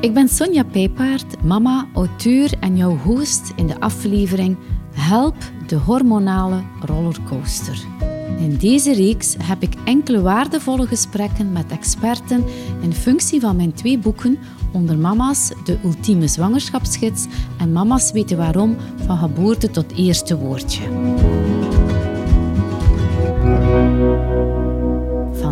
Ik ben Sonja Pijpaard, mama, auteur en jouw host in de aflevering Help de hormonale rollercoaster. In deze reeks heb ik enkele waardevolle gesprekken met experten in functie van mijn twee boeken onder Mama's de ultieme zwangerschapsgids en Mama's weten waarom van geboorte tot eerste woordje.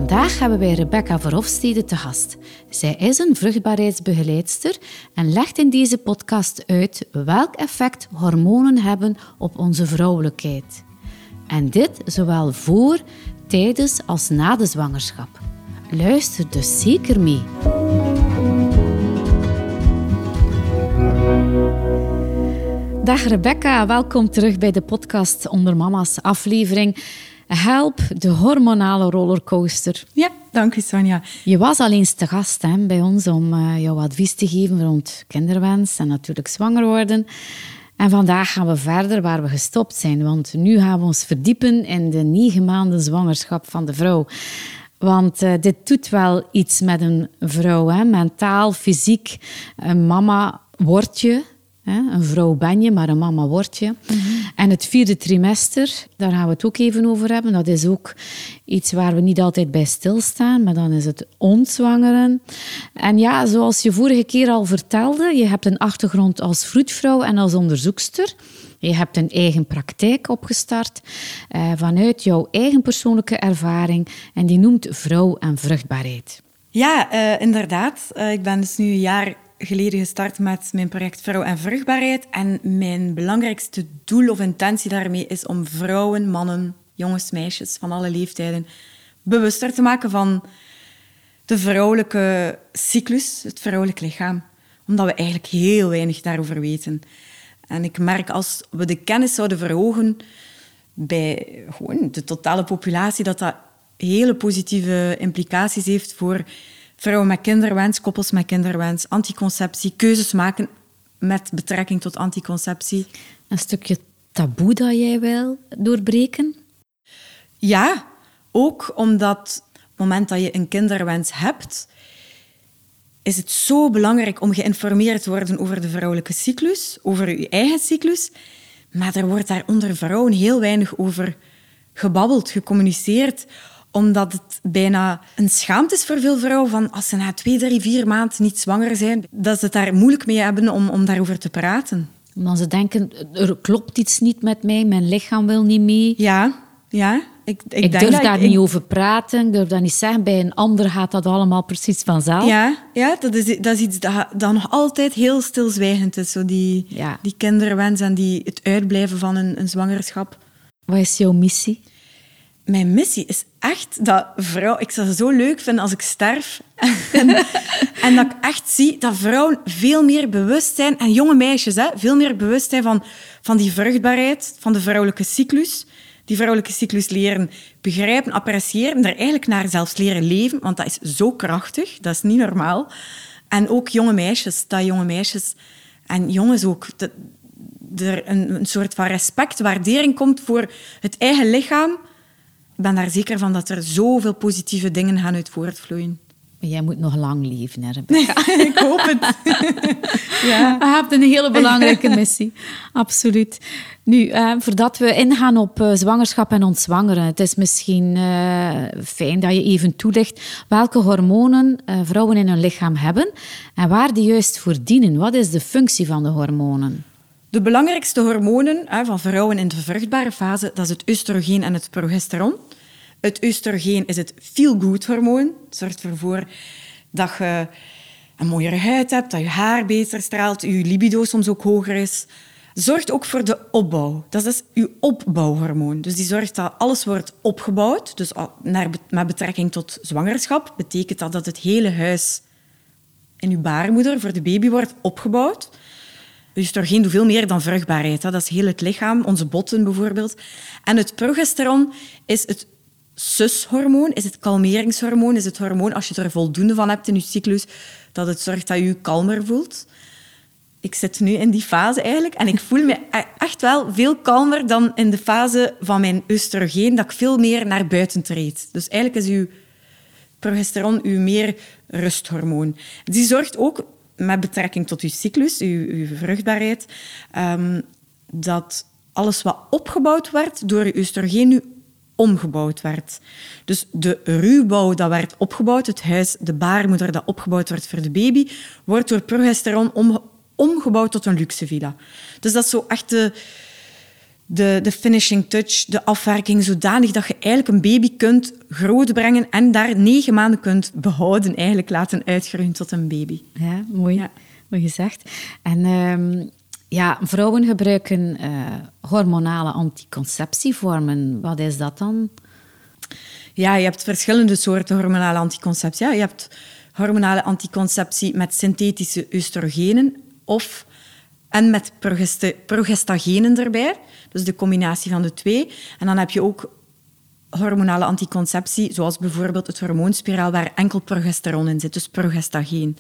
Vandaag hebben wij Rebecca Verhofstede te gast. Zij is een vruchtbaarheidsbegeleidster en legt in deze podcast uit welk effect hormonen hebben op onze vrouwelijkheid. En dit zowel voor, tijdens als na de zwangerschap. Luister dus zeker mee. Dag Rebecca, welkom terug bij de podcast Onder Mama's aflevering Help, de hormonale rollercoaster. Ja, dank je Sonja. Je was al eens te gast hè, bij ons om uh, jouw advies te geven rond kinderwens en natuurlijk zwanger worden. En vandaag gaan we verder waar we gestopt zijn, want nu gaan we ons verdiepen in de negen maanden zwangerschap van de vrouw. Want uh, dit doet wel iets met een vrouw, hè? mentaal, fysiek. Een mama word je, een vrouw ben je, maar een mama word je. Mhm. En het vierde trimester, daar gaan we het ook even over hebben. Dat is ook iets waar we niet altijd bij stilstaan, maar dan is het ontzwangeren. En ja, zoals je vorige keer al vertelde, je hebt een achtergrond als vroedvrouw en als onderzoekster. Je hebt een eigen praktijk opgestart eh, vanuit jouw eigen persoonlijke ervaring en die noemt vrouw en vruchtbaarheid. Ja, uh, inderdaad. Uh, ik ben dus nu een jaar geleden gestart met mijn project Vrouw en Vruchtbaarheid. En mijn belangrijkste doel of intentie daarmee is om vrouwen, mannen, jongens, meisjes van alle leeftijden bewuster te maken van de vrouwelijke cyclus, het vrouwelijk lichaam. Omdat we eigenlijk heel weinig daarover weten. En ik merk als we de kennis zouden verhogen bij gewoon de totale populatie, dat dat hele positieve implicaties heeft voor vrouwen met kinderwens, koppels met kinderwens, anticonceptie, keuzes maken met betrekking tot anticonceptie. Een stukje taboe dat jij wil doorbreken? Ja, ook omdat op het moment dat je een kinderwens hebt, is het zo belangrijk om geïnformeerd te worden over de vrouwelijke cyclus, over je eigen cyclus. Maar er wordt daar onder vrouwen heel weinig over gebabbeld, gecommuniceerd omdat het bijna een schaamte is voor veel vrouwen van als ze na twee, drie, vier maanden niet zwanger zijn, dat ze het daar moeilijk mee hebben om, om daarover te praten. Omdat ze denken, er klopt iets niet met mij, mijn lichaam wil niet mee. Ja, ja. Ik, ik, ik durf daar niet over praten, ik durf dat niet zeggen. Bij een ander gaat dat allemaal precies vanzelf. Ja, ja dat, is, dat is iets dat, dat nog altijd heel stilzwijgend is. Zo die, ja. die kinderwens en die, het uitblijven van een, een zwangerschap. Wat is jouw missie? Mijn missie is echt dat vrouw... Ik zou het zo leuk vinden als ik sterf. en, en, dat ik echt zie dat vrouwen veel meer bewust zijn, en jonge meisjes, hè, veel meer bewust zijn van, van die vruchtbaarheid, van de vrouwelijke cyclus. Die vrouwelijke cyclus leren begrijpen, appreciëren, er eigenlijk naar zelfs leren leven, want dat is zo krachtig, dat is niet normaal. En ook jonge meisjes, dat jonge meisjes en jongens ook, dat er een, een soort van respect, waardering komt voor het eigen lichaam, ik ben daar zeker van dat er zoveel positieve dingen gaan uit voortvloeien. Jij moet nog lang leven, hè, ik hoop het. ja. Je hebt een hele belangrijke missie. Absoluut. Nu, eh, voordat we ingaan op uh, zwangerschap en ontzwangeren, het is misschien uh, fijn dat je even toelicht welke hormonen uh, vrouwen in hun lichaam hebben en waar die juist voor dienen. Wat is de functie van de hormonen? De belangrijkste hormonen van vrouwen in de vruchtbare fase, dat is het oestrogeen en het progesteron. Het oestrogeen is het feel-good-hormoon. Het zorgt ervoor dat je een mooiere huid hebt, dat je haar beter straalt, je libido soms ook hoger is. Zorgt ook voor de opbouw. Dat is je opbouwhormoon. Dus die zorgt dat alles wordt opgebouwd. Dus naar, met betrekking tot zwangerschap betekent dat dat het hele huis in je baarmoeder voor de baby wordt opgebouwd. Oestrogeen doet veel meer dan vruchtbaarheid. Dat is heel het lichaam, onze botten bijvoorbeeld. En het progesteron is het sushormoon, is het kalmeringshormoon, is het hormoon als je er voldoende van hebt in je cyclus, dat het zorgt dat je je kalmer voelt. Ik zit nu in die fase eigenlijk en ik voel me e- echt wel veel kalmer dan in de fase van mijn oestrogeen, dat ik veel meer naar buiten treed. Dus eigenlijk is uw progesteron uw meer rusthormoon. Die zorgt ook met betrekking tot uw cyclus, uw, uw vruchtbaarheid, ehm, dat alles wat opgebouwd werd door je oestrogeen nu omgebouwd werd. Dus de ruwbouw dat werd opgebouwd, het huis, de baarmoeder dat opgebouwd werd voor de baby, wordt door progesteron om, omgebouwd tot een luxe villa. Dus dat is zo echt de, de, de finishing touch, de afwerking, zodanig dat je eigenlijk een baby kunt grootbrengen en daar negen maanden kunt behouden, eigenlijk laten uitgroeien tot een baby. Ja, mooi, ja. mooi gezegd. En ehm, ja, vrouwen gebruiken uh, hormonale anticonceptievormen. Wat is dat dan? Ja, je hebt verschillende soorten hormonale anticonceptie. Ja, je hebt hormonale anticonceptie met synthetische oestrogenen of en met progestagenen erbij. Dus de combinatie van de twee. En dan heb je ook hormonale anticonceptie, zoals bijvoorbeeld het hormoonspiraal, waar enkel progesteron in zit, dus progestageen.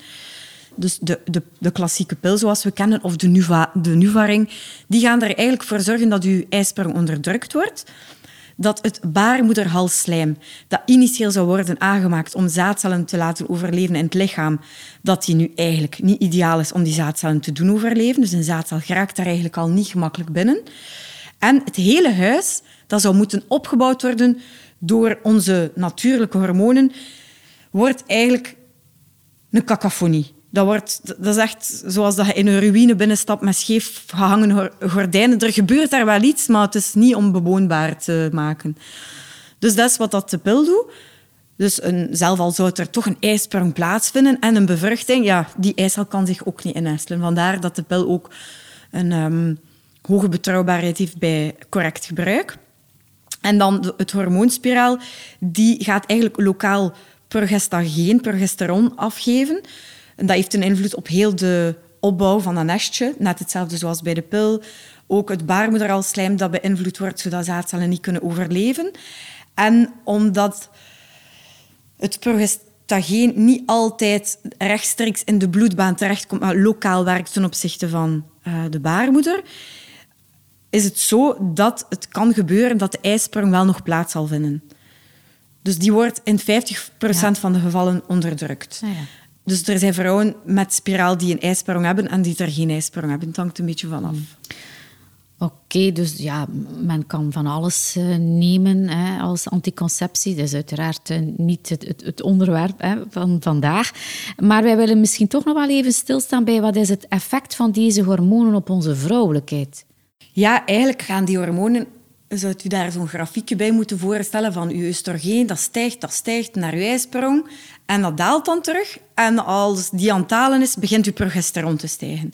Dus de, de, de klassieke pil zoals we kennen, of de, Nuva, de Nuvaring, die gaan er eigenlijk voor zorgen dat uw ijsprong onderdrukt wordt. Dat het baarmoederhalsslijm, dat initieel zou worden aangemaakt om zaadcellen te laten overleven in het lichaam, dat die nu eigenlijk niet ideaal is om die zaadcellen te doen overleven. Dus een zaadcel geraakt daar eigenlijk al niet gemakkelijk binnen. En het hele huis, dat zou moeten opgebouwd worden door onze natuurlijke hormonen, wordt eigenlijk een cacophonie. Dat, wordt, dat is echt zoals dat je in een ruïne binnenstapt met scheef gehangen gordijnen. Er gebeurt daar wel iets, maar het is niet onbewoonbaar te maken. Dus dat is wat dat de pil doet. Dus een, zelf al zou er toch een ijsprong plaatsvinden en een bevruchting, ja, die ijscel kan zich ook niet innestelen. Vandaar dat de pil ook een ehm, hoge betrouwbaarheid heeft bij correct gebruik. En dan het hormoonspiraal, die gaat eigenlijk lokaal progestageen, progesteron afgeven. En dat heeft een invloed op heel de opbouw van een nestje. Net hetzelfde zoals bij de pil. Ook het baarmoederalslijm dat beïnvloed wordt, zodat zaadcellen niet kunnen overleven. En omdat het progestageen niet altijd rechtstreeks in de bloedbaan terechtkomt, maar lokaal werkt ten opzichte van uh, de baarmoeder, is het zo dat het kan gebeuren dat de ijsprong wel nog plaats zal vinden. Dus die wordt in 50% van de gevallen onderdrukt. Ah, ja. Dus er zijn vrouwen met spiraal die een ijsprong hebben en die er geen ijsprong hebben. Het hangt een beetje vanaf. Oké, dus ja, men kan van alles uh, nemen hè, als anticonceptie. Dat is uiteraard uh, niet het, het, het onderwerp hè, van vandaag. Maar wij willen misschien toch nog wel even stilstaan bij wat is het effect van deze hormonen op onze vrouwelijkheid. Ja, eigenlijk gaan die hormonen zou u daar zo'n grafiekje bij moeten voorstellen van uw oestrogeen, dat stijgt, dat stijgt naar uw ijsprong en dat daalt dan terug. En als die aan is, begint uw progesteron te stijgen.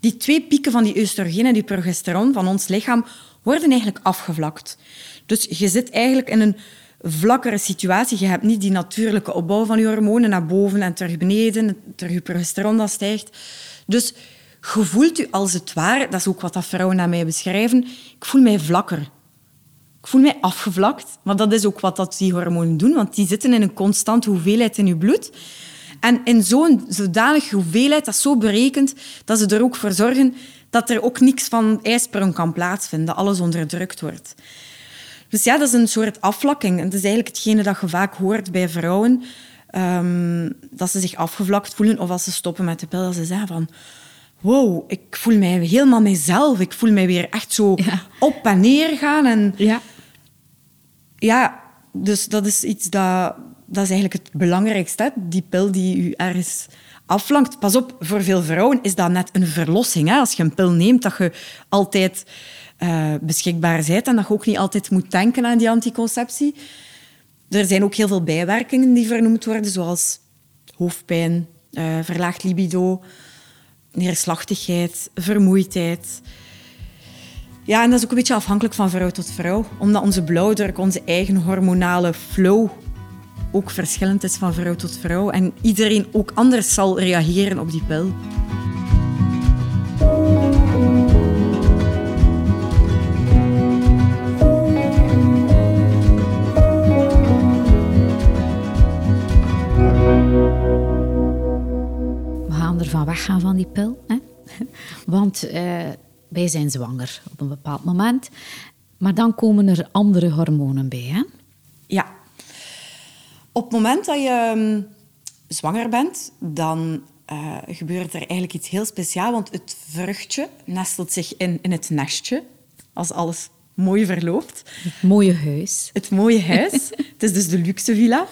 Die twee pieken van die oestrogeen en die progesteron van ons lichaam worden eigenlijk afgevlakt. Dus je zit eigenlijk in een vlakkere situatie. Je hebt niet die natuurlijke opbouw van je hormonen naar boven en terug beneden, terug je progesteron dat stijgt. Dus je voelt u als het ware, dat is ook wat dat vrouwen naar mij beschrijven, ik voel mij vlakker. Ik voel mij afgevlakt, maar dat is ook wat dat die hormonen doen, want die zitten in een constante hoeveelheid in je bloed. En in zo'n zodanige hoeveelheid, dat is zo berekend, dat ze er ook voor zorgen dat er ook niks van ijsprong kan plaatsvinden, dat alles onderdrukt wordt. Dus ja, dat is een soort afvlakking. En dat is eigenlijk hetgene dat je vaak hoort bij vrouwen, um, dat ze zich afgevlakt voelen of als ze stoppen met de pil, dat ze zeggen van wow, ik voel mij helemaal mezelf. Ik voel mij weer echt zo op en neer gaan. En ja. Ja, dus dat is iets dat, dat is eigenlijk het belangrijkste. Die pil die u ergens afvlankt. Pas op, voor veel vrouwen is dat net een verlossing. Hè? Als je een pil neemt, dat je altijd uh, beschikbaar bent en dat je ook niet altijd moet denken aan die anticonceptie. Er zijn ook heel veel bijwerkingen die vernoemd worden, zoals hoofdpijn, uh, verlaagd libido, neerslachtigheid, vermoeidheid. Ja, en dat is ook een beetje afhankelijk van vrouw tot vrouw, omdat onze blauwdruk, onze eigen hormonale flow, ook verschillend is van vrouw tot vrouw en iedereen ook anders zal reageren op die pil. van weggaan van die pil. Hè? Want uh, wij zijn zwanger op een bepaald moment. Maar dan komen er andere hormonen bij. Hè? Ja. Op het moment dat je um, zwanger bent, dan eh, gebeurt er eigenlijk iets heel speciaals. Want het vruchtje nestelt zich in, in het nestje. Als alles mooi verloopt. Het mooie huis. Het mooie huis. het is dus de luxe villa.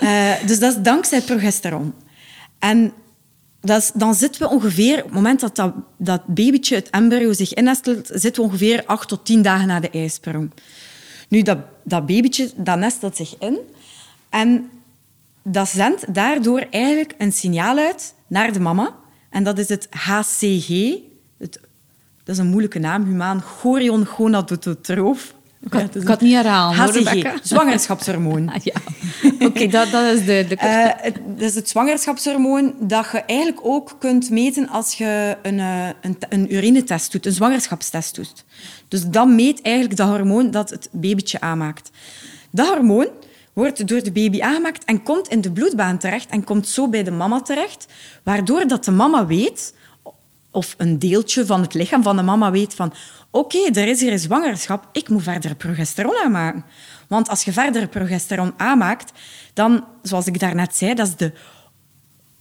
Uh, dus dat is dankzij progesteron. En dat dan zitten we ongeveer, op het moment dat dat, babytje, het embryo, zich innestelt, zitten we ongeveer acht tot tien dagen na de ijsprong. Nu, dat, dat babytje, dat nestelt zich in. En dat zendt daardoor eigenlijk een signaal uit naar de mama. En dat is het HCG. Het, dat is een moeilijke naam, humaan chorion gonadotrof. Ik had, ik had niet herhalen, HCG, zwangerschapshormoon. Ah, ja. Oké, dat, dat is duidelijk. Uh, het, dat is het zwangerschapshormoon dat je eigenlijk ook kunt meten als je een, uh, een, een urinetest doet, een zwangerschapstest doet. Dus dat meet eigenlijk dat hormoon dat het babytje aanmaakt. Dat hormoon wordt door de baby aangemaakt en komt in de bloedbaan terecht en komt zo bij de mama terecht, waardoor dat de mama weet, of een deeltje van het lichaam van de mama weet van oké, er is hier een zwangerschap, ik moet verder progesteron aanmaken. Want als je verder progesteron aanmaakt, dan, zoals ik daarnet zei, dat is de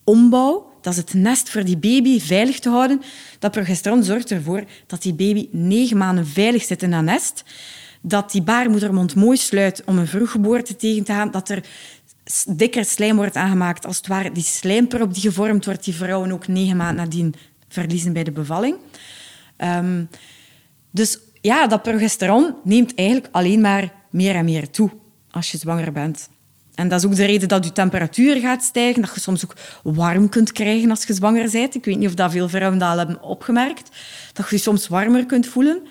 ombouw, dat is het nest voor die baby veilig te houden. Dat progesteron zorgt ervoor dat die baby negen maanden veilig zit in dat nest dat die baarmoedermond mooi sluit om een vroeggeboorte tegen te gaan, dat er dikker slijm wordt aangemaakt. Als het ware die slijmprop die gevormd wordt, die vrouwen ook negen maanden nadien verliezen bij de bevalling. Um, dus ja, dat progesteron neemt eigenlijk alleen maar meer en meer toe als je zwanger bent. En dat is ook de reden dat je temperatuur gaat stijgen, dat je soms ook warm kunt krijgen als je zwanger bent. Ik weet niet of dat veel vrouwen dat al hebben opgemerkt, dat je je soms warmer kunt voelen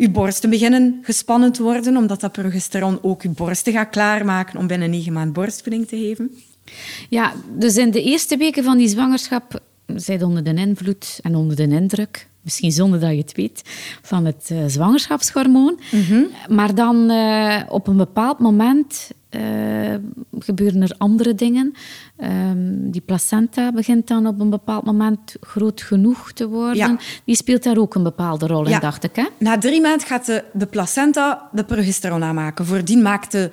je borsten beginnen gespannen te worden, omdat dat progesteron ook je borsten gaat klaarmaken om binnen negen maanden borstvoeding te geven. Ja, dus in de eerste weken van die zwangerschap zijn onder de invloed en onder de indruk, misschien zonder dat je het weet, van het uh, zwangerschapshormoon. Mhm. Maar dan uh, op een bepaald moment uh, gebeuren er andere dingen. Um, die placenta begint dan op een bepaald moment groot genoeg te worden. Ja. Die speelt daar ook een bepaalde rol in, dacht ik. Hè? Na drie maanden gaat de, de placenta de progesteron aanmaken. Voordien maakte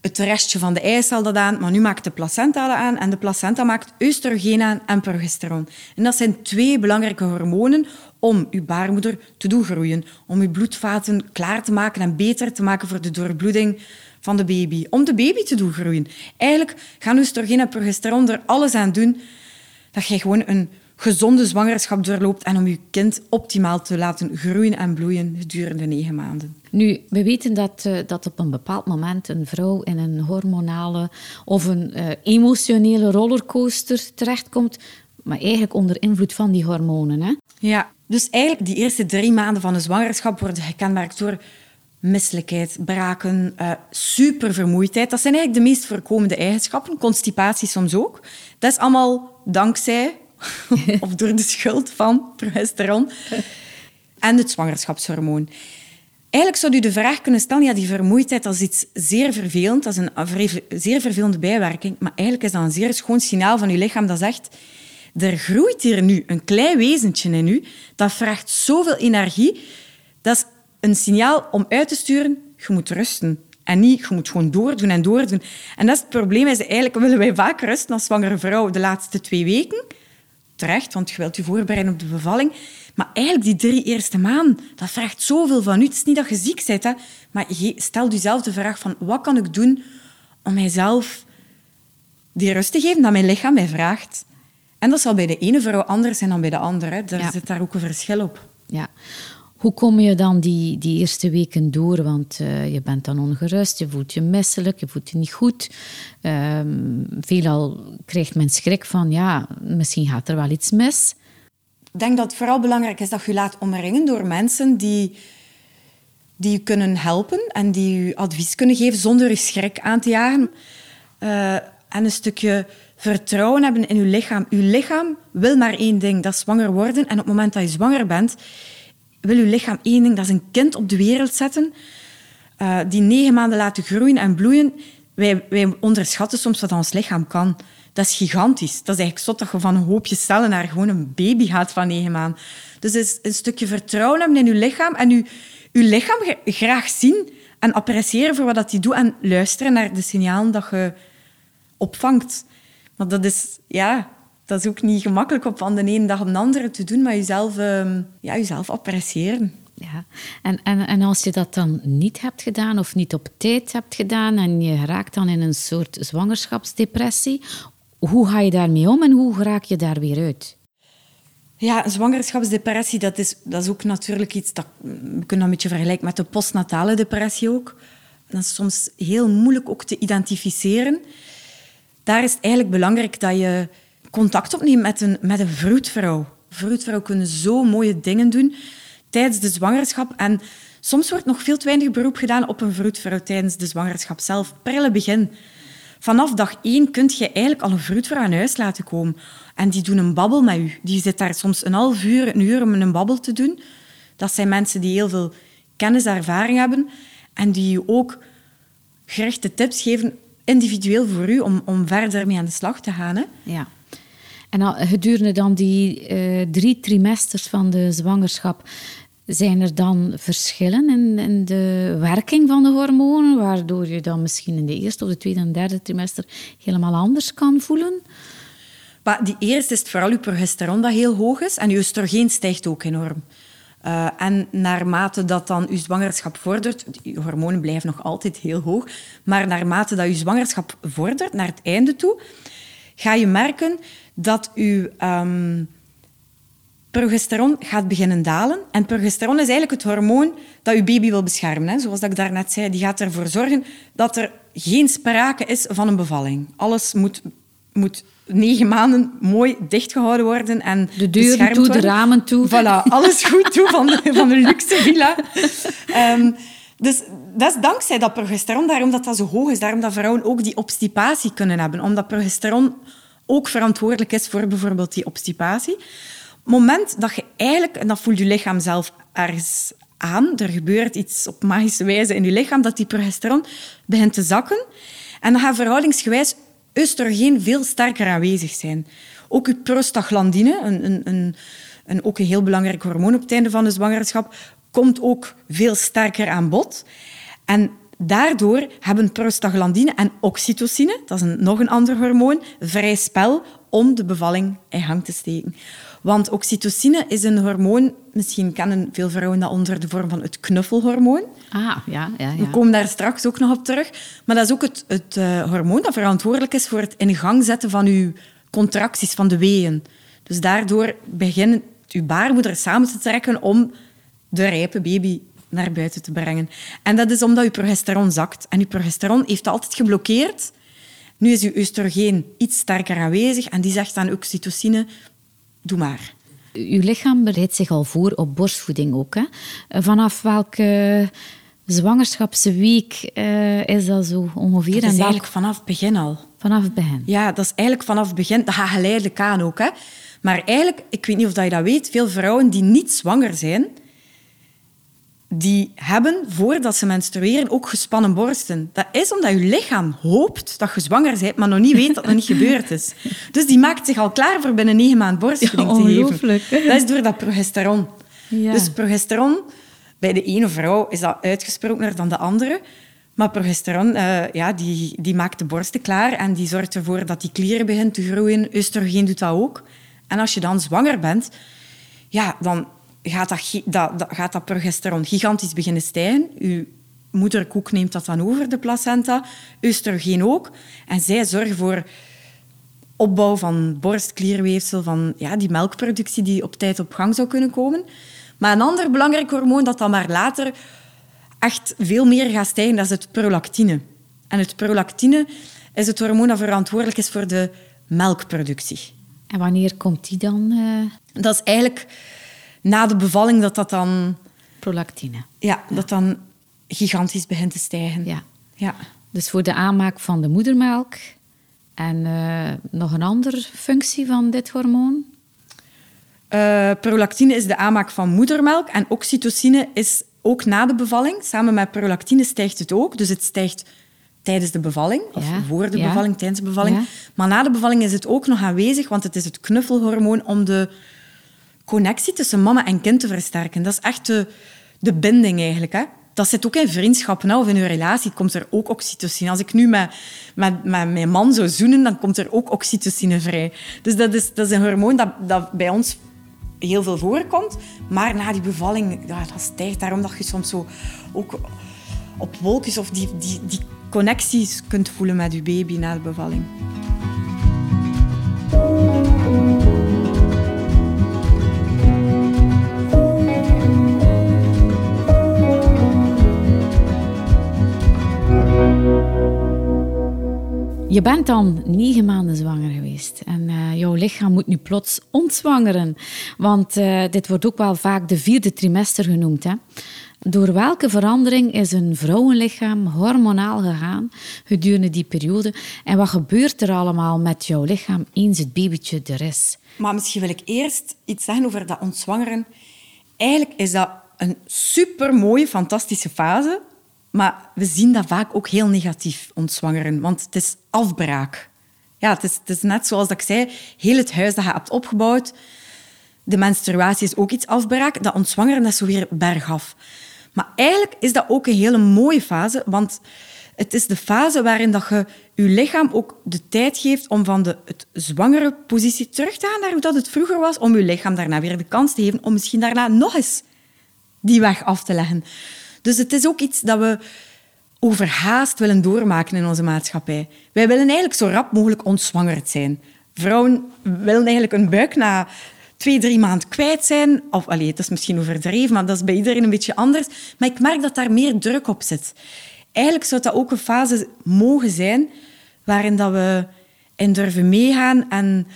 het restje van de eicel aan, maar nu maakt de placenta aan. En de placenta maakt oestrogeen aan en progesteron. En dat zijn twee belangrijke hormonen om uw baarmoeder te doen groeien. Om uw bloedvaten klaar te maken en beter te maken voor de doorbloeding van de baby. Om de baby te doen groeien. Eigenlijk gaan oestrogeen en progesteron er alles aan doen dat je gewoon een gezonde zwangerschap doorloopt en om je kind optimaal te laten groeien en bloeien gedurende negen maanden. Nu, we weten dat, uh, dat op een bepaald moment een vrouw in een hormonale of een uh, emotionele rollercoaster terechtkomt, maar eigenlijk onder invloed van die hormonen. Hè? Ja, dus eigenlijk die eerste drie maanden van de zwangerschap worden gekenmerkt door misselijkheid, braken, uh, supervermoeidheid. Dat zijn eigenlijk de meest voorkomende eigenschappen. Constipatie soms ook. Dat is allemaal dankzij of door de schuld van progesteron en het zwangerschapshormoon. Eigenlijk zou u de vraag kunnen stellen, ja, die vermoeidheid dat is iets zeer vervelend, dat is een zeer vervelende bijwerking, maar eigenlijk is dat een zeer schoon signaal van uw lichaam dat zegt, er groeit hier nu een klein wezentje in u, dat vraagt zoveel energie, dat is een signaal om uit te sturen, je moet rusten. En niet, je moet gewoon doordoen en doordoen. En dat is het probleem. Is eigenlijk willen wij vaak rusten als zwangere vrouw de laatste twee weken. Terecht, want je wilt je voorbereiden op de bevalling. Maar eigenlijk die drie eerste maanden, dat vraagt zoveel van u. Het is niet dat je ziek bent, hè, maar je stelt jezelf de vraag van wat kan ik doen om mijzelf die rust te geven dat mijn lichaam mij vraagt. En dat zal bij de ene vrouw anders zijn dan bij de andere. Daar zit daar ook een verschil op. Ja. Hoe kom je dan die, die eerste weken door? Want uh, je bent dan ongerust, je voelt je misselijk, je voelt je niet goed. Um, veelal krijgt men schrik van, ja, misschien gaat er wel iets mis. Ik denk dat het vooral belangrijk is dat je laat omringen door mensen die, die je kunnen helpen en die je advies kunnen geven zonder je schrik aan te jagen. Uh, en een stukje vertrouwen hebben in je lichaam. Je lichaam wil maar één ding, dat is zwanger worden. En op het moment dat je zwanger bent, wil je lichaam één ding, dat is een kind op de wereld zetten, uh, die negen maanden laten groeien en bloeien. Wij, wij onderschatten soms wat ons lichaam kan. Dat is gigantisch. Dat is eigenlijk zot dat je van een hoopje cellen naar gewoon een baby gaat van negen maanden. Dus is een stukje vertrouwen hebben in je lichaam en je, je lichaam graag zien en appreciëren voor wat dat die doet en luisteren naar de signalen dat je opvangt. Want dat is, ja, dat is ook niet gemakkelijk op van de ene dag op de andere te doen, maar jezelf, uh, ja, jezelf appreciëren. Ja, en, en, en als je dat dan niet hebt gedaan of niet op tijd hebt gedaan en je raakt dan in een soort zwangerschapsdepressie, hoe ga je daarmee om en hoe raak je daar weer uit? Ja, zwangerschapsdepressie, dat is, dat is ook natuurlijk iets dat we kunnen dat een beetje vergelijken met de postnatale depressie ook. Dat is soms heel moeilijk ook te identificeren. Daar is het eigenlijk belangrijk dat je contact opneemt met een, met een vroedvrouw. Vroedvrouw kunnen zo mooie dingen doen tijdens de zwangerschap. En soms wordt nog veel te weinig beroep gedaan op een vroedvrouw tijdens de zwangerschap zelf. Prille begin. Vanaf dag één kun je eigenlijk al een vroedvrouw aan huis laten komen. En die doen een babbel met u. Die zit daar soms een half uur, een uur om een babbel te doen. Dat zijn mensen die heel veel kennis en ervaring hebben. En die je ook gerichte tips geven, individueel voor u, om, om verder mee aan de slag te gaan. Hè? Ja. En gedurende dan die uh, drie trimesters van de zwangerschap, zijn er dan verschillen in, in, de werking van de hormonen, waardoor je dan misschien in de eerste of de tweede en derde trimester helemaal anders kan voelen? Maar die eerste is vooral je progesteron dat heel hoog is en je oestrogeen stijgt ook enorm. Uh, en naarmate dat dan je zwangerschap vordert, je hormonen blijven nog altijd heel hoog, maar naarmate dat je zwangerschap vordert, naar het einde toe, ga je merken dat je um, progesteron gaat beginnen dalen. En progesteron is eigenlijk het hormoon dat je baby wil beschermen. Hè. Zoals dat ik daarnet zei, die gaat ervoor zorgen dat er geen sprake is van een bevalling. Alles moet, moet negen maanden mooi dichtgehouden worden en De deuren toe, worden. de ramen toe. Voilà, alles goed toe van de, van de luxe villa. Um, dus dat is dankzij dat progesteron, daarom dat dat zo hoog is, daarom dat vrouwen ook die obstipatie kunnen hebben. Omdat progesteron ook verantwoordelijk is voor bijvoorbeeld die obstipatie. Het moment dat je eigenlijk, en dat voelt je lichaam zelf ergens aan, er gebeurt iets op magische wijze in je lichaam, dat die progesteron begint te zakken. En dan gaat verhoudingsgewijs oestrogeen veel sterker aanwezig zijn. Ook je prostaglandine, een, een, een, een, ook een heel belangrijk hormoon op het einde van de zwangerschap, komt ook veel sterker aan bod. En daardoor hebben prostaglandine en oxytocine, dat is een, nog een ander hormoon, vrij spel om de bevalling in gang te steken. Want oxytocine is een hormoon, misschien kennen veel vrouwen dat onder de vorm van het knuffelhormoon. Ah, ja, ja, ja. We komen daar straks ook nog op terug. Maar dat is ook het, het uh, hormoon dat verantwoordelijk is voor het in gang zetten van uw contracties, van de weeën. Dus daardoor begint uw baarmoeder samen te trekken om de rijpe baby naar buiten te brengen. En dat is omdat je progesteron zakt. En je progesteron heeft altijd geblokkeerd. Nu is je oestrogeen iets sterker aanwezig en die zegt aan oxytocine, doe maar. Uw lichaam bereidt zich al voor op borstvoeding ook. Hè? Vanaf welke zwangerschapsweek uh, is dat zo ongeveer? Dat is eigenlijk vanaf het begin al. Vanaf het begin? Ja, dat is eigenlijk vanaf het begin. Dat gaat geleidelijk aan ook. Hè? Maar eigenlijk, ik weet niet of je dat weet, veel vrouwen die niet zwanger zijn, die hebben, voordat ze menstrueren, ook gespannen borsten. Dat is omdat je lichaam hoopt dat je zwanger bent, maar nog niet weet dat het niet gebeurd is. Dus die maakt zich al klaar voor binnen negen maanden borstvoeding ja, te geven. Dat is door dat progesteron. Ja. Dus progesteron, bij de ene vrouw is dat uitgesprokener dan de andere. Maar progesteron uh, ja, die, die maakt de borsten klaar en die zorgt ervoor dat die klieren beginnen te groeien. Oestrogeen doet dat ook. En als je dan zwanger bent, ja, dan gaat dat, dat, dat, gaat dat progesteron gigantisch beginnen stijgen. Uw moederkoek neemt dat dan over, de placenta. Oestrogeen ook. En zij zorgen voor opbouw van borstklierweefsel, van ja, die melkproductie die op tijd op gang zou kunnen komen. Maar een ander belangrijk hormoon dat dan maar later echt veel meer gaat stijgen, dat is het prolactine. En het prolactine is het hormoon dat verantwoordelijk is voor de melkproductie. En wanneer komt die dan? Uh... Dat is eigenlijk na de bevalling dat dat dan... Prolactine. Ja, dat dan gigantisch begint te stijgen. Ja. ja. Dus voor de aanmaak van de moedermelk. En uh, nog een andere functie van dit hormoon? Uh, prolactine is de aanmaak van moedermelk. En oxytocine is ook na de bevalling. Samen met prolactine stijgt het ook. Dus het stijgt tijdens de bevalling. Of ja. voor de ja. bevalling, tijdens de bevalling. Ja. Maar na de bevalling is het ook nog aanwezig. Want het is het knuffelhormoon om de connectie tussen mama en kind te versterken. Dat is echt de, de binding eigenlijk. Hè? dat zit ook in vriendschappen of in uw relatie, komt er ook oxytocine. Als ik nu met, met, met mijn man zou zoenen, dan komt er ook oxytocine vrij. Dus dat is, dat is een hormoon dat, dat bij ons heel veel voorkomt. Maar na die bevalling, ja, dat stijgt daarom dat je soms zo ook op wolkjes of die, die, die connecties kunt voelen met je baby na de bevalling. Je bent dan negen maanden zwanger geweest en uh, jouw lichaam moet nu plots ontzwangeren. Want uh, dit wordt ook wel vaak de vierde trimester genoemd. Hè? Door welke verandering is een vrouwenlichaam hormonaal gegaan gedurende die periode? En wat gebeurt er allemaal met jouw lichaam eens het babytje er is? Maar misschien wil ik eerst iets zeggen over dat ontzwangeren. Eigenlijk is dat een supermooie, fantastische fase. Maar we zien dat vaak ook heel negatief, ontzwangeren. Want het is afbraak. Ja, het is, het net zoals dat ik zei, heel het huis dat je hebt opgebouwd. De menstruatie is ook iets afbraak. Dat ontzwangeren dat is zo weer bergaf. Maar eigenlijk is dat ook een hele mooie fase, want het is de fase waarin dat je je lichaam ook de tijd geeft om van de het zwangere positie terug te gaan naar hoe dat het vroeger was, om je lichaam daarna weer de kans te geven om misschien daarna nog eens die weg af te leggen. Dus het is ook iets dat we overhaast willen doormaken in onze maatschappij. Wij willen eigenlijk zo rap mogelijk ontzwangerd zijn. Vrouwen willen eigenlijk een buik na twee, drie maanden kwijt zijn. Of, allee, het is misschien overdreven, maar dat is bij iedereen een beetje anders. Maar ik merk dat daar meer druk op zit. Eigenlijk zou dat ook een fase mogen zijn waarin dat we in durven meegaan en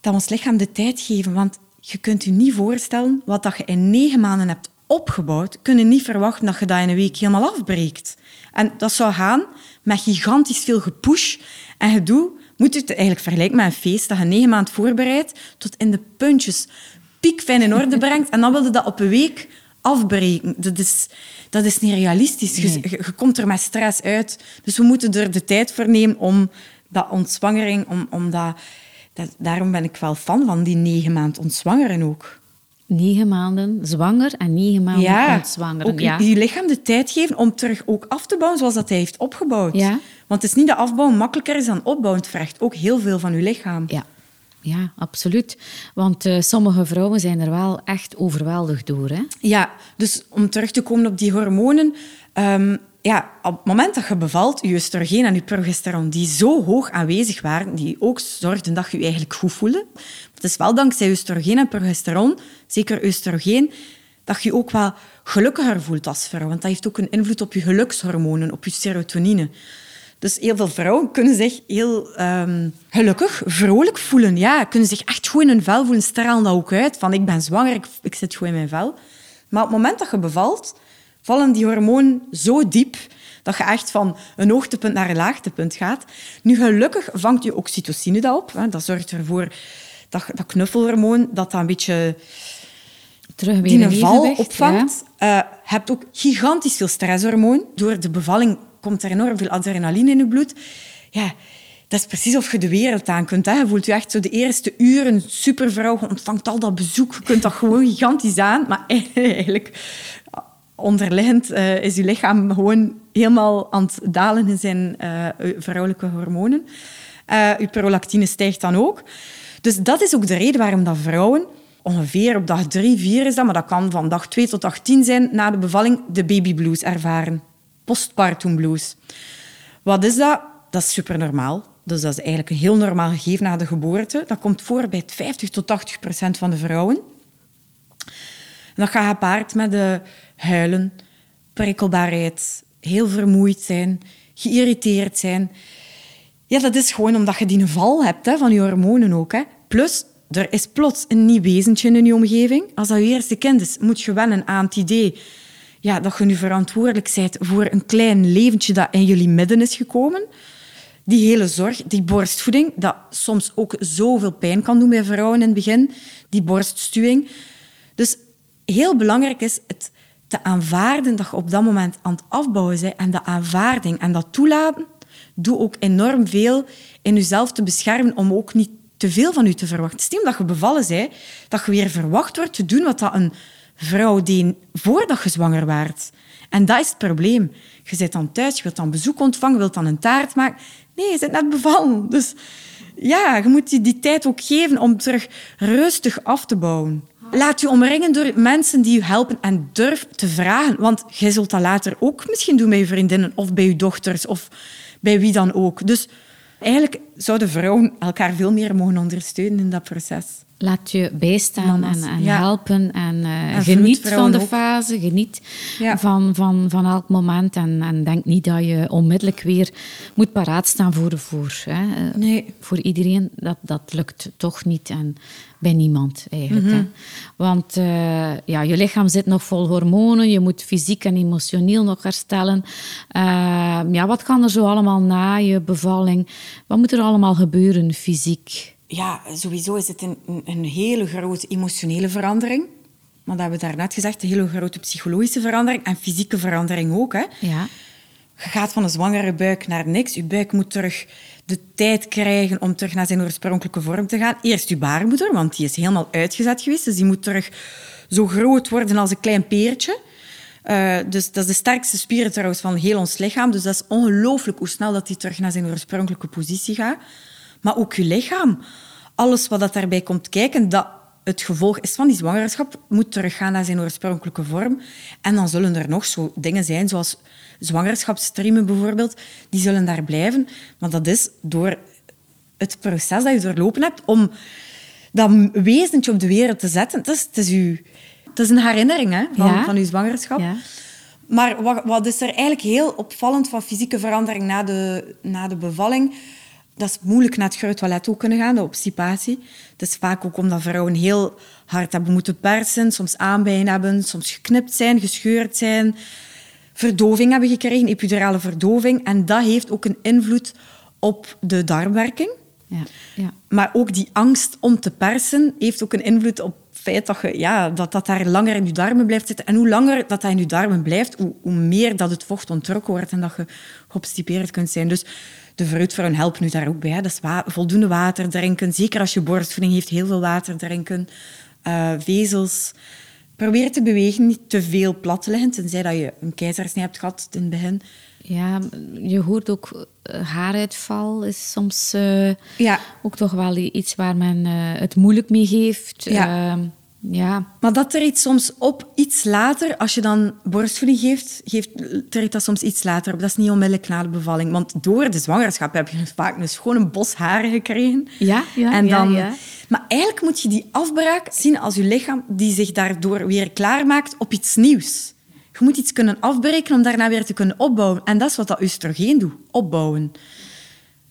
dat we ons lichaam de tijd geven. Want je kunt je niet voorstellen wat dat je in negen maanden hebt opgebouwd, kun je niet verwachten dat je dat in een week helemaal afbreekt. En dat zou gaan met gigantisch veel gepush en gedoe. Moet je het eigenlijk vergelijken met een feest dat je negen maanden voorbereidt, tot in de puntjes piekfijn in orde brengt en dan wilde dat op een week afbreken. Dat is, dat is niet realistisch. Je, je, komt er met stress uit. Dus we moeten er de tijd voor nemen om dat ontzwangering, om, om dat, dat, daarom ben ik wel fan van die negen maanden ontzwangeren ook negen maanden zwanger en negen maanden ja. Ook ja, je lichaam de tijd geven om terug ook af te bouwen zoals dat hij heeft opgebouwd. Ja. Want het is niet dat afbouwen makkelijker is dan opbouwen. Het vraagt ook heel veel van je lichaam. Ja, ja absoluut. Want uh, sommige vrouwen zijn er wel echt overweldigd door. Hè? Ja, dus om terug te komen op die hormonen... Um, ja, op het moment dat je bevalt, je oestrogeen en je progesteron, die zo hoog aanwezig waren, die ook zorgden dat je je eigenlijk goed voelde. Het is wel dankzij oestrogeen en progesteron, zeker oestrogeen, dat je je ook wel gelukkiger voelt als vrouw. Want dat heeft ook een invloed op je gelukshormonen, op je serotonine. Dus heel veel vrouwen kunnen zich heel um, gelukkig, vrolijk voelen. Ja, kunnen zich echt goed in hun vel voelen, stralen dat ook uit. Van ik ben zwanger, ik, zit goed in mijn vel. Maar op het moment dat je bevalt, vallen die hormonen zo diep dat je echt van een hoogtepunt naar een laagtepunt gaat. Nu, gelukkig vangt je oxytocine dat op. Dat zorgt ervoor dat, dat knuffelhormoon dat dat een beetje terug die een val opvangt. Ja. Uh, je hebt ook gigantisch veel stresshormoon. Door de bevalling komt er enorm veel adrenaline in je bloed. Ja, dat is precies of je de wereld aan kunt. Hè. Je voelt je echt zo de eerste uren supervrouw. Je ontvangt al dat bezoek. Je kunt dat gewoon gigantisch aan. Maar eigenlijk onderliggend uh, is je lichaam gewoon helemaal aan het dalen in zijn uh, vrouwelijke hormonen. Je prolactine stijgt dan ook. Dus dat is ook de reden waarom dat vrouwen ongeveer op dag 3, 4 is dat, maar dat kan van dag 2 tot dag 10 zijn, na de bevalling de baby blues ervaren. Postpartum blues. Wat is dat? Dat is supernormaal. Dus dat is eigenlijk een heel normaal gegeven na de geboorte. Dat komt voor bij 50 tot 80 procent van de vrouwen. En dat gaat gepaard met de huilen, prikkelbaarheid, heel vermoeid zijn, geïrriteerd zijn. Ja, dat is gewoon omdat je die val hebt hè, van je hormonen ook. Hè. Plus, er is plots een nieuw wezentje in je omgeving. Als dat je eerste kind is, moet je wennen aan het idee ja, dat je nu verantwoordelijk bent voor een klein leventje dat in jullie midden is gekomen. Die hele zorg, die borstvoeding, dat soms ook zoveel pijn kan doen bij vrouwen in het begin. Die borststuwing. Dus heel belangrijk is het te aanvaarden dat je op dat moment aan het afbouwen bent. En de aanvaarding en dat toelaten, doe ook enorm veel in jezelf te beschermen om ook niet te veel van je te verwachten. Stel dat je bevallen bent, dat je weer verwacht wordt te doen wat dat een vrouw deed voordat je zwanger werd. En dat is het probleem. Je zit dan thuis, je wilt dan bezoek ontvangen, je wilt dan een taart maken. Nee, je zit net bevallen. Dus ja, je moet je die tijd ook geven om terug rustig af te bouwen. Laat je omringen door mensen die je helpen en durf te vragen. Want jij zult dat later ook misschien doen bij je vriendinnen of bij je dochters of bij wie dan ook. Dus eigenlijk zouden vrouwen elkaar veel meer mogen ondersteunen in dat proces. Laat je bijstaan Mama's, en, en ja. helpen en, eh, En geniet van de ook. fase, geniet Ja. van, van, van elk moment en, en denk niet dat je onmiddellijk weer moet paraat staan voor, voor, hè, eh, Nee. voor iedereen. Dat, dat lukt toch niet en bij niemand eigenlijk. Mhm. hè. Want eh, ja, je lichaam zit nog vol hormonen, je moet fysiek en emotioneel nog herstellen. Eh, ja, wat kan er zo allemaal na je bevalling? Wat moet er allemaal gebeuren fysiek? Ja, sowieso is het een, hele grote emotionele verandering. Maar dat hebben we daarnet gezegd, een hele grote psychologische verandering en fysieke verandering ook. Hè. Ja. Je gaat van een zwangere buik naar niks. Je buik moet terug de tijd krijgen om terug naar zijn oorspronkelijke vorm te gaan. Eerst je baarmoeder, want die is helemaal uitgezet geweest. Dus die moet terug zo groot worden als een klein peertje. Eh, dus dat is de sterkste spier trouwens van heel ons lichaam. Dus dat is ongelooflijk hoe snel dat die terug naar zijn oorspronkelijke positie gaat. Maar ook je lichaam. Alles wat dat daarbij komt kijken, dat het gevolg is van die zwangerschap, moet teruggaan naar zijn oorspronkelijke vorm. En dan zullen er nog zo dingen zijn, zoals zwangerschapsstreamen bijvoorbeeld, die zullen daar blijven. Maar dat is door het proces dat je doorlopen hebt om dat wezentje op de wereld te zetten. Het is, het is, uw, het is een herinnering hè, van, Ja. van uw zwangerschap. Ja. Maar wat, wat is er eigenlijk heel opvallend van fysieke verandering na de, na de bevalling? Dat is moeilijk naar het groot toilet ook kunnen gaan, de obstipatie. Het is vaak ook omdat vrouwen heel hard hebben moeten persen, soms aanbijen hebben, soms geknipt zijn, gescheurd zijn, verdoving hebben gekregen, epidurale verdoving. En dat heeft ook een invloed op de darmwerking. Ja, ja. Maar ook die angst om te persen heeft ook een invloed op het feit dat je, ja, dat, dat daar langer in je darmen blijft zitten. En hoe langer dat, dat in je darmen blijft, hoe, hoe meer dat het vocht ontrokken wordt en dat je geobstipeerd kunt zijn. Dus de vroedvrouwen helpen u daar ook bij. hè. Dat is wa- voldoende water drinken. Zeker als je borstvoeding heeft, heel veel water drinken. Eh, vezels. Probeer te bewegen, niet te veel plat te liggen, tenzij dat je een keizersnee hebt gehad in het begin. Ja, je hoort ook eh, haaruitval is soms eh, Ja. ook toch wel iets waar men het moeilijk mee heeft. Ja. Ja. Maar dat treedt soms op iets later. Als je dan borstvoeding geeft, geeft treedt dat soms iets later op. Dat is niet onmiddellijk na de bevalling. Want door de zwangerschap heb je vaak een schone bos haren gekregen. Ja, ja, en ja, dan, ja. Maar eigenlijk moet je die afbraak zien als je lichaam die zich daardoor weer klaarmaakt op iets nieuws. Je moet iets kunnen afbreken om daarna weer te kunnen opbouwen. En dat is wat dat oestrogeen doet, opbouwen.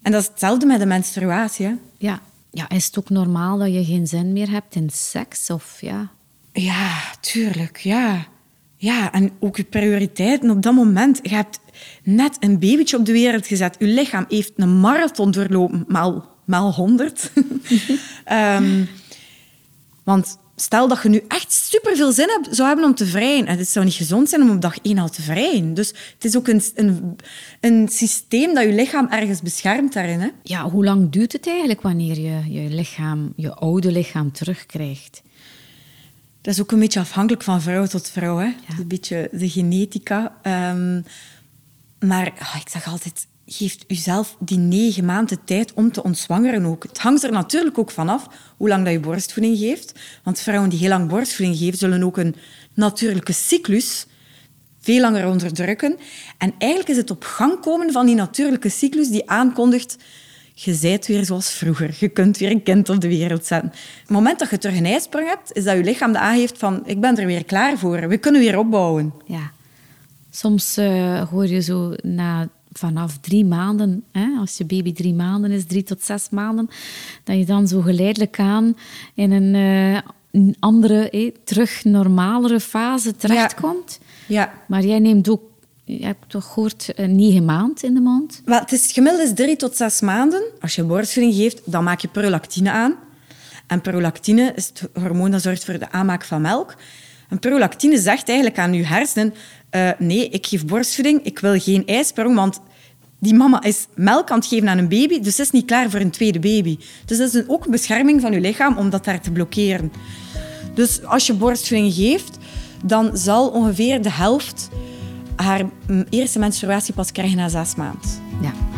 En dat is hetzelfde met de menstruatie. Hè. Ja. Ja, is het ook normaal dat je geen zin meer hebt in seks? Of ja, Ja, tuurlijk, ja. Ja, en ook je prioriteiten op dat moment. Je hebt net een babytje op de wereld gezet. Je lichaam heeft een marathon doorlopen, maal, maal 100. Ehm, want stel dat je nu echt superveel zin hebt, zou hebben om te vrijen. En het zou niet gezond zijn om op dag één al te vrijen. Dus het is ook een, een, een systeem dat je lichaam ergens beschermt daarin. Hè? ja, hoe lang duurt het eigenlijk wanneer je je lichaam, je oude lichaam terugkrijgt? Dat is ook een beetje afhankelijk van vrouw tot vrouw. Hè? Is Een beetje de genetica. Ehm, maar ah, ik zeg altijd, geef uzelf die negen maanden tijd om te ontzwangeren ook. Het hangt er natuurlijk ook vanaf hoe lang dat je borstvoeding geeft. Want vrouwen die heel lang borstvoeding geven, zullen ook een natuurlijke cyclus veel langer onderdrukken. En eigenlijk is het op gang komen van die natuurlijke cyclus die aankondigt je zijt weer zoals vroeger. Je kunt weer een kind op de wereld zetten. Het moment dat je terug een ijsprong hebt, is dat je lichaam de aangeeft van ik ben er weer klaar voor. We kunnen weer opbouwen. Ja. Soms eh, hoor je zo na, vanaf drie maanden, hè, als je baby drie maanden is, drie tot zes maanden, dat je dan zo geleidelijk aan in een, eh, een andere, eh, terug normalere fase terechtkomt. Ja. Maar jij neemt ook, je hebt toch gehoord, eh, negen maanden in de mond? Wel, het, is, het gemiddelde is drie tot zes maanden. Als je borstvoeding geeft, dan maak je prolactine aan. En prolactine is het hormoon dat zorgt voor de aanmaak van melk. En prolactine zegt eigenlijk aan je hersenen... eh, nee, ik geef borstvoeding, ik wil geen ijsprong, want die mama is melk aan het geven aan een baby, dus is niet klaar voor een tweede baby. Dus dat is een, ook een bescherming van je lichaam om dat daar te blokkeren. Dus als je borstvoeding geeft, dan zal ongeveer de helft haar mm, eerste menstruatie pas krijgen na zes maanden. Ja.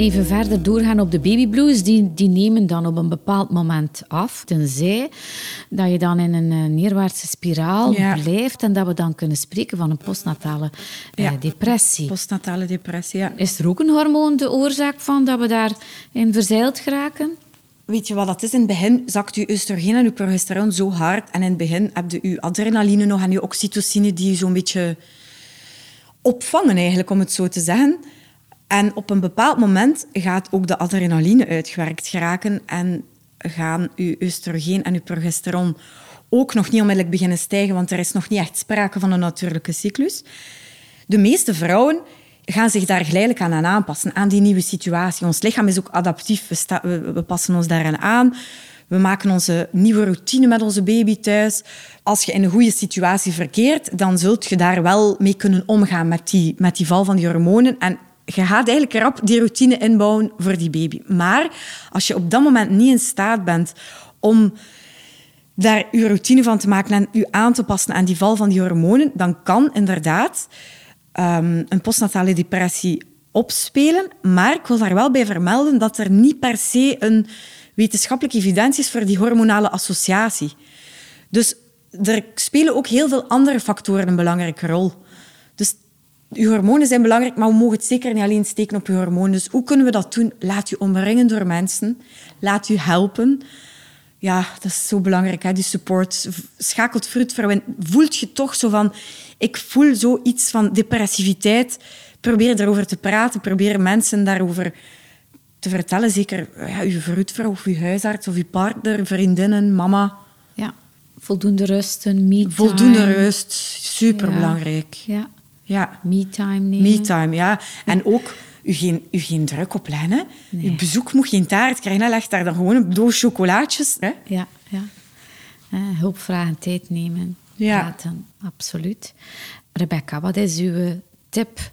Even verder doorgaan op de babyblues, die, die nemen dan op een bepaald moment af. Tenzij dat je dan in een eh, neerwaartse spiraal blijft en dat we dan kunnen spreken van een postnatale eh, depressie. Postnatale depressie, ja. Is er ook een hormoon de oorzaak van dat we daarin verzeild geraken? Weet je wat dat is? In het begin zakt je oestrogeen en je progesteron zo hard. En in het begin heb je je adrenaline nog en je oxytocine die je zo'n beetje opvangen, eigenlijk, om het zo te zeggen. En op een bepaald moment gaat ook de adrenaline uitgewerkt geraken en gaan uw oestrogeen en uw progesteron ook nog niet onmiddellijk beginnen stijgen, want er is nog niet echt sprake van een natuurlijke cyclus. De meeste vrouwen gaan zich daar geleidelijk aan, aanpassen, aan die nieuwe situatie. Ons lichaam is ook adaptief, we, passen ons daaraan aan. We maken onze nieuwe routine met onze baby thuis. Als je in een goede situatie verkeert, dan zult je daar wel mee kunnen omgaan met die, met die val van die hormonen. En je gaat eigenlijk rap die routine inbouwen voor die baby. Maar als je op dat moment niet in staat bent om daar je routine van te maken en je aan te passen aan die val van die hormonen, dan kan inderdaad um, een postnatale depressie opspelen. Maar ik wil daar wel bij vermelden dat er niet per se een wetenschappelijke evidentie is voor die hormonale associatie. Dus er spelen ook heel veel andere factoren een belangrijke rol. Dus je hormonen zijn belangrijk, maar we mogen het zeker niet alleen steken op je hormonen. Dus hoe kunnen we dat doen? Laat je omringen door mensen. Laat je helpen. Ja, dat is zo belangrijk, hè? die support. Schakelt fruit Voelt je toch zo van... Ik voel zoiets van depressiviteit. Probeer erover te praten. Probeer mensen daarover te vertellen. Zeker ja, je vroedvrouw of je huisarts of je partner, vriendinnen, mama. Ja, voldoende rust, een me Voldoende rust, superbelangrijk. Ja. ja. Ja. Me-time nemen. Me-time, ja. En ook u geen, u geen druk opleggen. Nee. bezoek moet geen taart krijgen. Leg daar dan gewoon een doos chocolaatjes. Hè? Ja, ja. Uh, hulp vragen, tijd nemen. Ja. Praten, absoluut. Rebecca, wat is uw tip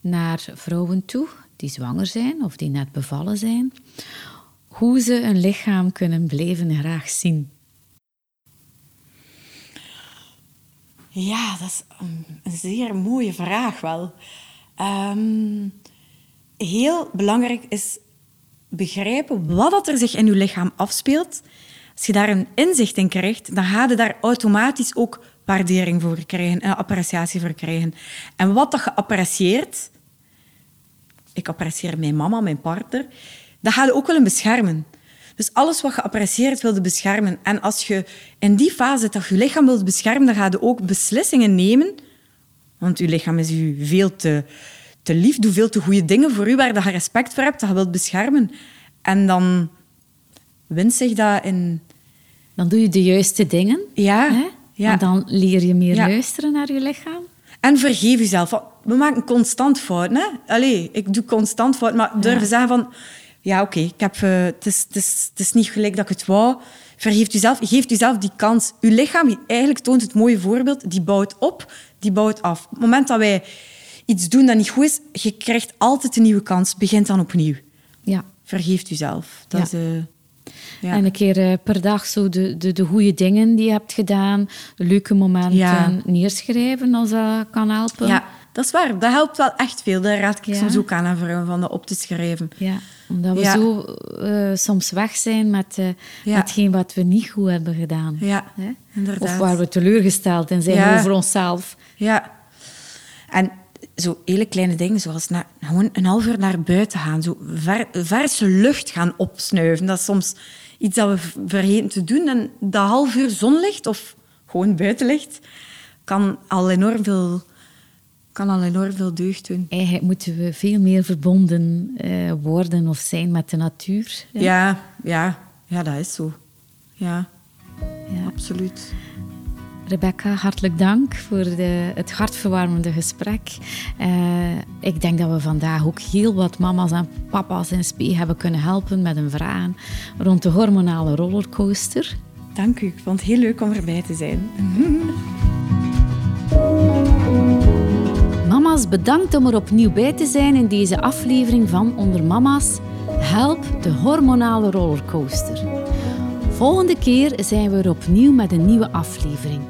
naar vrouwen toe die zwanger zijn of die net bevallen zijn? Hoe ze een lichaam kunnen blijven graag zien? Ja, dat is een zeer mooie vraag wel. Ehm, heel belangrijk is begrijpen wat er zich in je lichaam afspeelt. Als je daar een inzicht in krijgt, dan ga je daar automatisch ook waardering voor krijgen, en appreciatie voor krijgen. En wat dat je apprecieert, ik apprecieer mijn mama, mijn partner, dat ga je ook willen beschermen. Dus alles wat je apprecieert, wilde beschermen. En als je in die fase dat je lichaam wilt beschermen, dan ga je ook beslissingen nemen. Want je lichaam is je veel te, te lief, doet veel te goede dingen voor u, waar je respect voor hebt, dat je wilt beschermen. En dan wint zich dat in... Dan doe je de juiste dingen. Ja. Hè? ja. En dan leer je meer luisteren naar je lichaam. En vergeef jezelf. We maken constant fouten. Hè? Allee, ik doe constant fouten, maar durven ja. zeggen van ja, oké, ik heb, uh, het, is, is, niet gelijk dat ik het wou. Vergeef jezelf, geef jezelf die kans. Uw lichaam, eigenlijk toont het mooie voorbeeld, die bouwt op, die bouwt af. Op het moment dat wij iets doen dat niet goed is, je krijgt altijd een nieuwe kans. Begint dan opnieuw. Ja. Vergeef jezelf. Dat ja. Is, uh, ja. En een keer uh, per dag zo de, de, de goede dingen die je hebt gedaan, de leuke momenten ja. neerschrijven als dat kan helpen. Ja, dat is waar. Dat helpt wel echt veel. Daar raad ik soms ook aan aan vrouwen van dat op te schrijven. Ja omdat we zo uh, soms weg zijn met uh, ja. hetgeen wat we niet goed hebben gedaan. Ja, Hè? inderdaad. Of waar we teleurgesteld in zijn ja. over onszelf. Ja. En zo hele kleine dingen, zoals na, gewoon een half uur naar buiten gaan. Zo ver, verse lucht gaan opsnuiven. Dat is soms iets dat we vergeten te doen. En dat half uur zonlicht of gewoon buitenlicht kan al enorm veel kan al enorm veel deugd doen. Eigenlijk moeten we veel meer verbonden uh, worden of zijn met de natuur. Ja, ja, ja, ja dat is zo. Ja, ja. absoluut. Rebecca, hartelijk dank voor de, het hartverwarmende gesprek. Uh, ik denk dat we vandaag ook heel wat mama's en papa's in spe hebben kunnen helpen met een vraag rond de hormonale rollercoaster. Dank u, ik vond het heel leuk om erbij te zijn. Bedankt om er opnieuw bij te zijn in deze aflevering van Onder Mama's. Help de hormonale rollercoaster. Volgende keer zijn we er opnieuw met een nieuwe aflevering.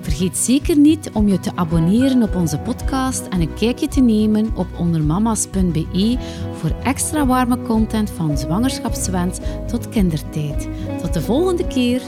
Vergeet zeker niet om je te abonneren op onze podcast en een kijkje te nemen op ondermamas.be voor extra warme content van zwangerschapswens tot kindertijd. Tot de volgende keer.